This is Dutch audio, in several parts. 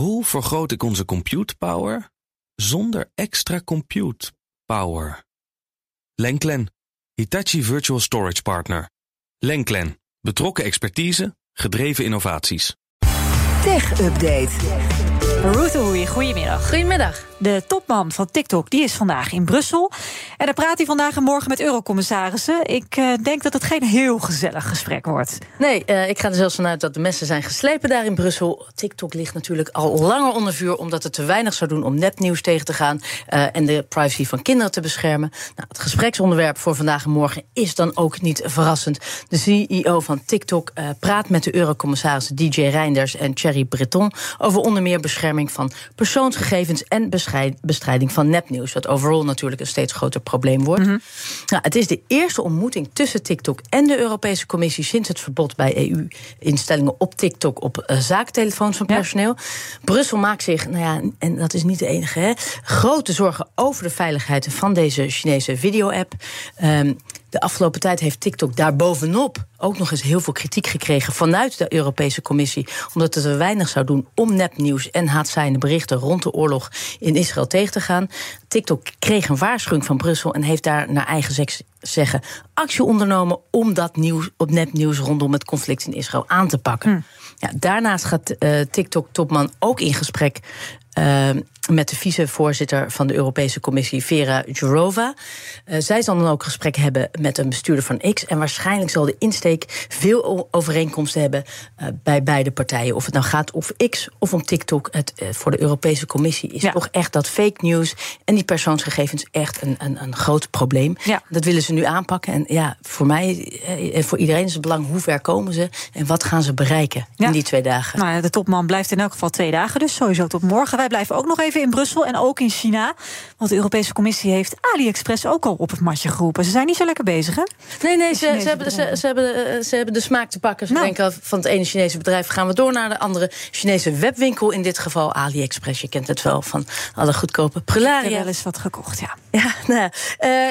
Hoe vergroot ik onze compute power zonder extra compute power? Lenklen, Hitachi Virtual Storage Partner. Lenklen, betrokken expertise, gedreven innovaties. Tech Update. Ruth Oei, goedemiddag. Goedemiddag. De topman van TikTok die is vandaag in Brussel. En daar praat hij vandaag en morgen met eurocommissarissen. Ik uh, denk dat het geen heel gezellig gesprek wordt. Nee, uh, ik ga er zelfs vanuit dat de messen zijn geslepen daar in Brussel. TikTok ligt natuurlijk al langer onder vuur... omdat het te weinig zou doen om nepnieuws tegen te gaan... Uh, en de privacy van kinderen te beschermen. Nou, het gespreksonderwerp voor vandaag en morgen is dan ook niet verrassend. De CEO van TikTok praat met de eurocommissarissen DJ Reinders en Thierry Breton... over onder meer bescherming van persoonsgegevens en bestrijding van nepnieuws. Wat overal natuurlijk een steeds groter probleem wordt. Mm -hmm. nou, het is de eerste ontmoeting tussen TikTok en de Europese Commissie sinds het verbod bij EU-instellingen op TikTok op uh, zaaktelefoons van personeel. Ja. Brussel maakt zich, nou ja, en dat is niet de enige, hè, grote zorgen over de veiligheid van deze Chinese video-app. Um, de afgelopen tijd heeft TikTok daarbovenop ook nog eens heel veel kritiek gekregen vanuit de Europese Commissie. Omdat het er weinig zou doen om nepnieuws en haatzaaiende berichten rond de oorlog in Israël tegen te gaan. TikTok kreeg een waarschuwing van Brussel en heeft daar naar eigen zeggen actie ondernomen om dat nieuws, op nepnieuws rondom het conflict in Israël aan te pakken. Hmm. Ja, daarnaast gaat uh, TikTok-topman ook in gesprek uh, met de vicevoorzitter van de Europese Commissie, Vera Jourova. Uh, zij zal dan ook gesprek hebben met een bestuurder van X. En waarschijnlijk zal de insteek veel overeenkomsten hebben uh, bij beide partijen. Of het nou gaat om X of om TikTok. Het, uh, voor de Europese Commissie is ja. toch echt dat fake news en die persoonsgegevens echt een, een, een groot probleem. Ja. Dat willen ze nu aanpakken. En ja, voor mij en voor iedereen is het belang hoe ver komen ze en wat gaan ze bereiken ja. in die twee dagen. Nou ja, de topman blijft in elk geval twee dagen, dus sowieso tot morgen. Wij blijven ook nog even in Brussel en ook in China. Want de Europese Commissie heeft AliExpress ook al op het matje geroepen. Ze zijn niet zo lekker bezig, hè? Nee, nee, ze, ze, hebben, ze, ze, hebben, ze hebben de smaak te pakken. Ze nou. denken van het ene Chinese bedrijf gaan we door naar de andere Chinese webwinkel. In dit geval AliExpress. Je kent het wel van alle goedkope prularia. Ik heb wel eens wat gekocht, ja. Ja, nou, uh,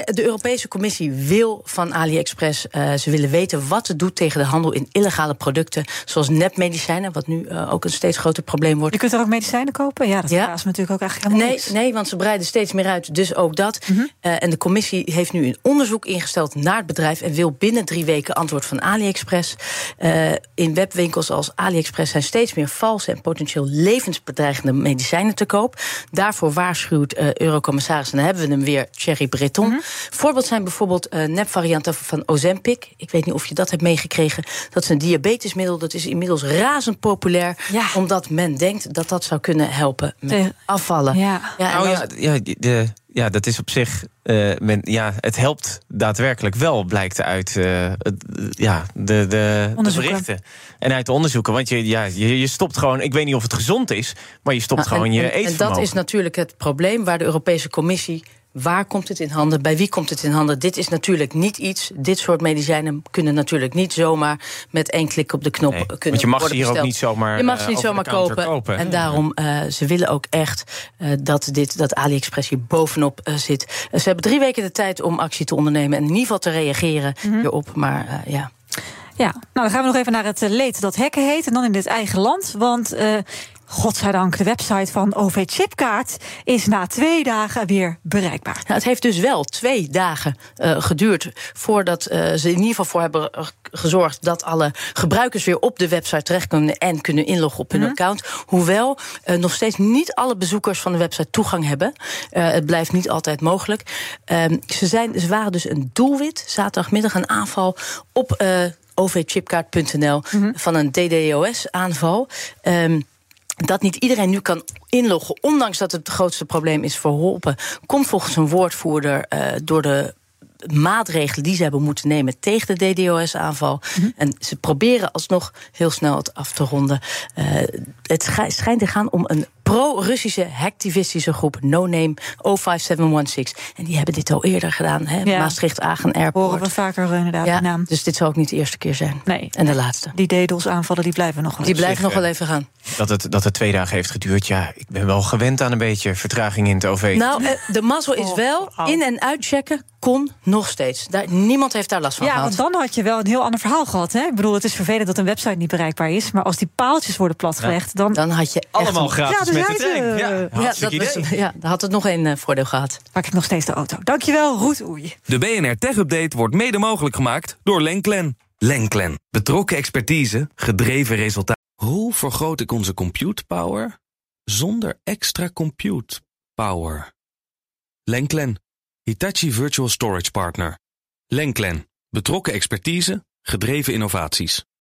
de Europese Commissie wil van AliExpress. Uh, ze willen weten wat het doet tegen de handel in illegale producten. Zoals nepmedicijnen, wat nu uh, ook een steeds groter probleem wordt. Je kunt er ook medicijnen kopen? Ja, dat ja. is natuurlijk ook eigenlijk helemaal nee, niks. Nee, want ze breiden steeds meer uit, dus ook dat. Mm -hmm. en de commissie heeft nu een onderzoek ingesteld naar het bedrijf... en wil binnen drie weken antwoord van AliExpress. in webwinkels als AliExpress zijn steeds meer valse... en potentieel levensbedreigende medicijnen te koop. Daarvoor waarschuwt Eurocommissaris, en dan hebben we hem weer, Thierry Breton. Mm -hmm. Voorbeeld zijn bijvoorbeeld uh, nepvarianten van Ozempic. Ik weet niet of je dat hebt meegekregen. Dat is een diabetesmiddel, dat is inmiddels razend populair... Ja. omdat men denkt dat dat zou kunnen helpen met De, afvallen. Ja, ja, oh, ja, ja, de, ja, dat is op zich. Uh, men, ja, het helpt daadwerkelijk wel, blijkt uit uh, het, ja, de, de, de, berichten. En uit de onderzoeken. Want je, ja, je, je stopt gewoon. Ik weet niet of het gezond is, maar je stopt nou, gewoon en, je en, eetvermogen. En dat is natuurlijk het probleem waar de Europese Commissie Waar komt het in handen? Bij wie komt het in handen? Dit is natuurlijk niet iets. Dit soort medicijnen kunnen natuurlijk niet zomaar met één klik op de knop nee, kunnen Want je mag ze hier besteld. ook niet zomaar. Je mag ze niet zomaar kopen. kopen. En daarom uh, ze willen ook echt uh, dat dit dat AliExpress hier bovenop uh, zit. ze hebben drie weken de tijd om actie te ondernemen en in ieder geval te reageren Mhm. mm-hmm. hierop. Maar ja. Ja, nou dan gaan we nog even naar het leed dat hekken heet. En dan in dit eigen land. Want uh, godzijdank, de website van OV Chipkaart is na twee dagen weer bereikbaar. Nou, het heeft dus wel twee dagen uh, geduurd voordat uh, ze in ieder geval voor hebben gezorgd dat alle gebruikers weer op de website terecht kunnen en kunnen inloggen op hun mm-hmm. account. Hoewel uh, nog steeds niet alle bezoekers van de website toegang hebben. het blijft niet altijd mogelijk. ze, zijn, ze waren dus een doelwit, zaterdagmiddag een aanval op ovchipkaart.nl mm-hmm. van een DDoS-aanval. Um, dat niet iedereen nu kan inloggen, ondanks dat het het grootste probleem is verholpen, komt volgens een woordvoerder uh, door de maatregelen die ze hebben moeten nemen tegen de DDoS-aanval. Mm-hmm. En ze proberen alsnog heel snel het af te ronden. Uh, het schijnt te gaan om een pro-Russische hacktivistische groep No Name 05716. En die hebben dit al eerder gedaan, hè? Ja. Maastricht Agen Airport. Horen we vaker inderdaad ja, die naam. Dus dit zal ook niet de eerste keer zijn. Nee. En de laatste. Die DDoS-aanvallen die blijven nog wel Die blijven nog wel even gaan. Dat het, dat het twee dagen heeft geduurd, ja, ik ben wel gewend aan een beetje vertraging in het OV. Nou, de mazzel is wel in- en uitchecken kon nog steeds. Daar, niemand heeft daar last van ja, gehad. want dan had je wel een heel ander verhaal gehad. Hè? Ik bedoel, het is vervelend dat een website niet bereikbaar is. Maar als die paaltjes worden platgelegd, dan... Dan had je echt Allemaal gratis Ja, dus met de hij is, trein. Ja, ja, dat was, ja, dan had het nog een eh, voordeel gehad. pak ik nog steeds de auto. Dankjewel, Roet Oei. De BNR Tech Update wordt mede mogelijk gemaakt door Lenklen. Lenklen. Betrokken expertise, gedreven resultaten. Hoe vergroot ik onze compute power zonder extra compute power? Lenklen. Hitachi Virtual Storage Partner. Lenklen. Betrokken expertise, gedreven innovaties.